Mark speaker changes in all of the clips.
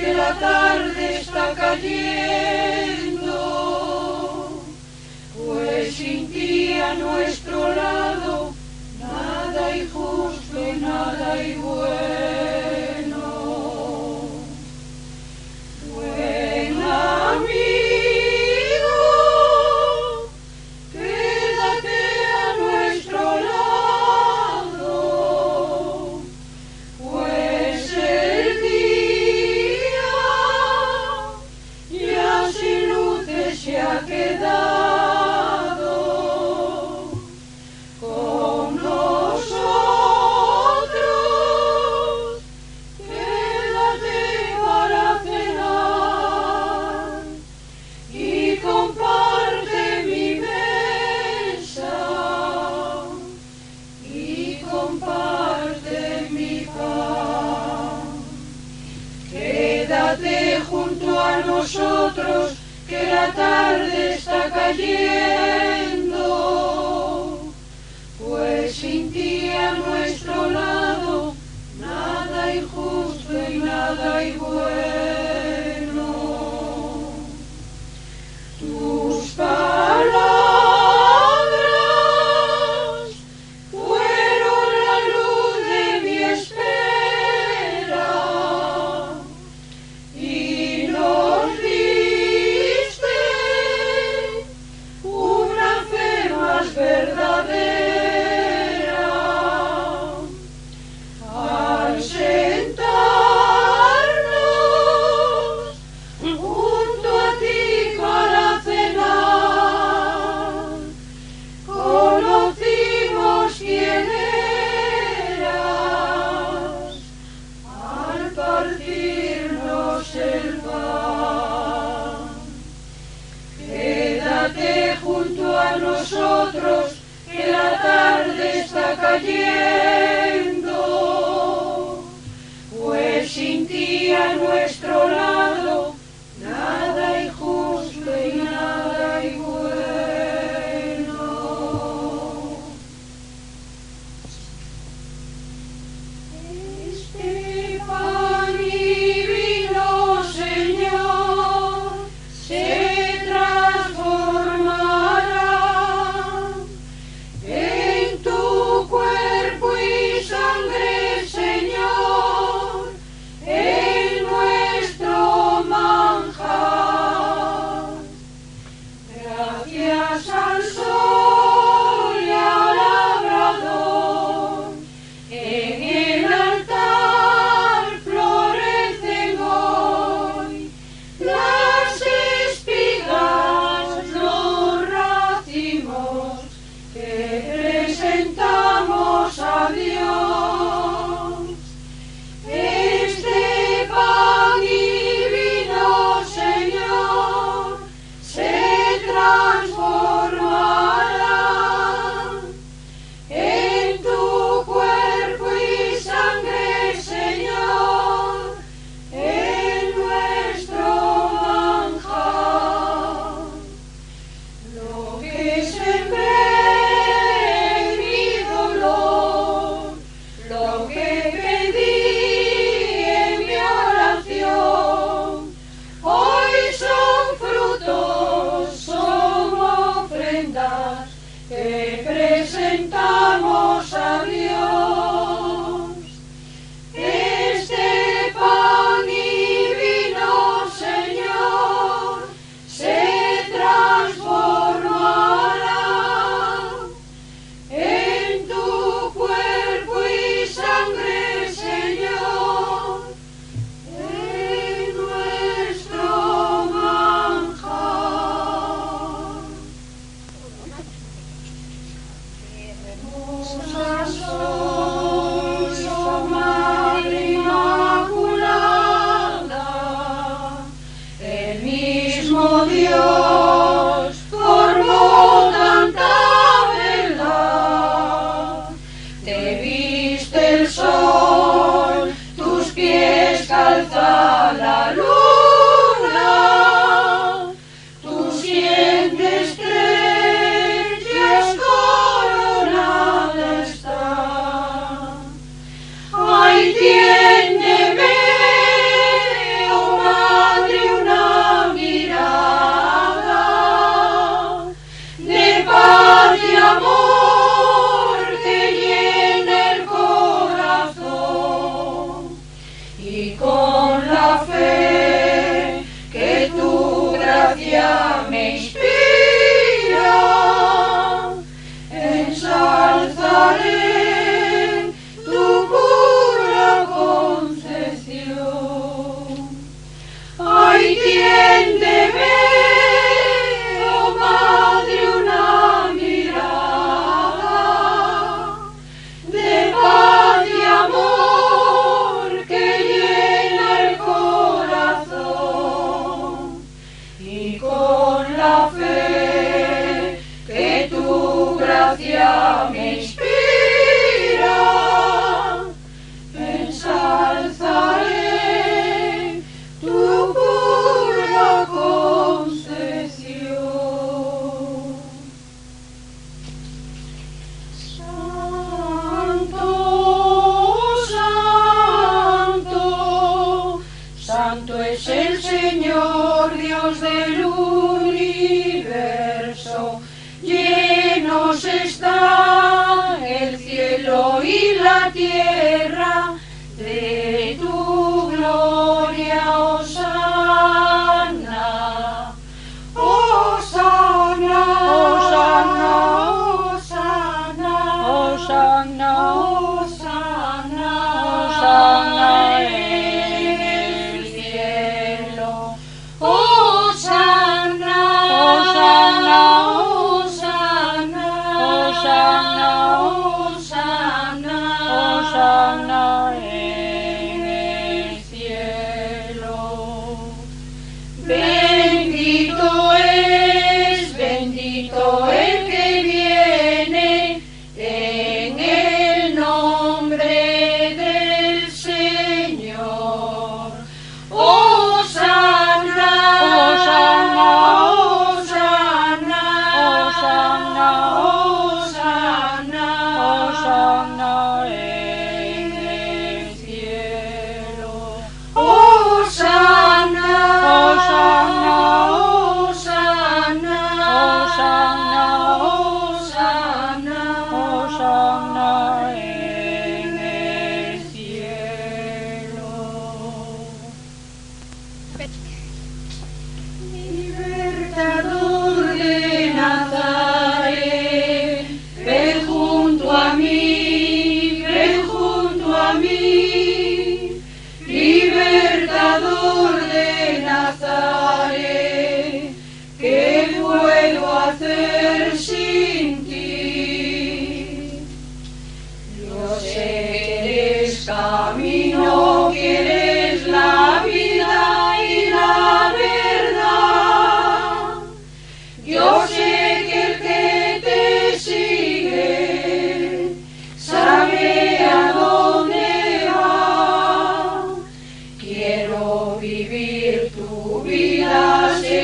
Speaker 1: que la tarde está cayendo, pues sin ti a nuestro lado nada hay justo y nada hay bueno. Russia!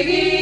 Speaker 1: Peggy.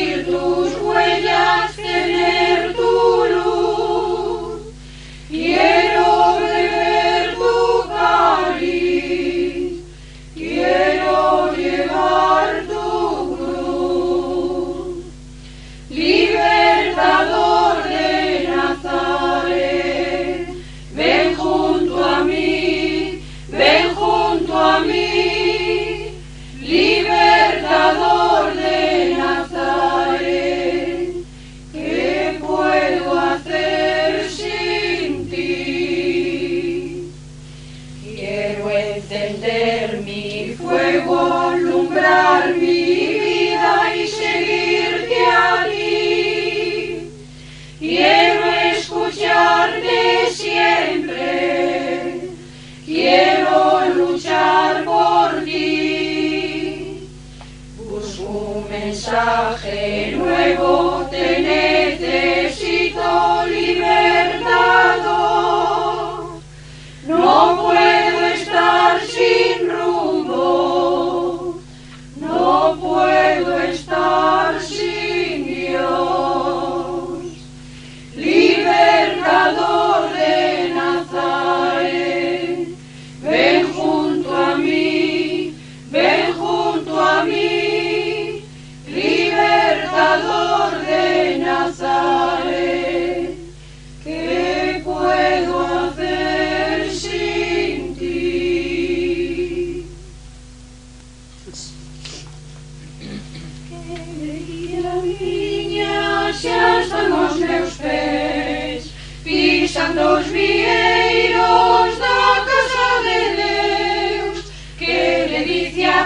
Speaker 1: nos vieiros da casa de Deus que le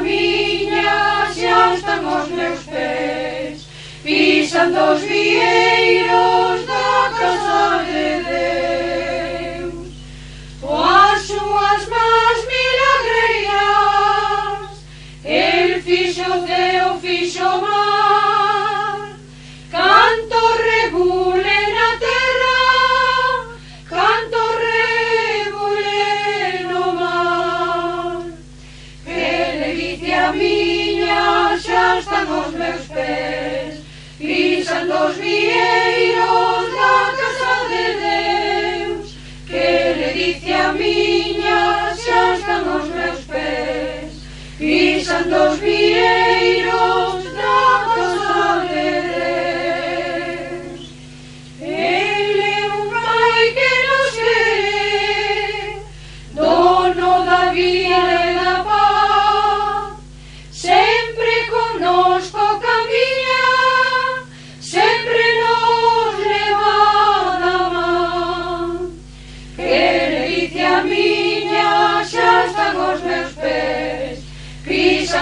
Speaker 1: miña xa están pisando os vieiros cando os vieiros da casa de Deus. Ele é un pai que nos quere, dono da vida e da paz, sempre connosco camina, sempre nos leva da mão. Que delicia miña xa están os meus pés,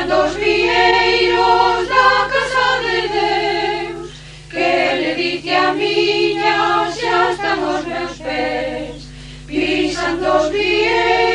Speaker 1: dos vieiros da casa de Deus Que le dice a miña xa están os meus pés Pisando os vieiros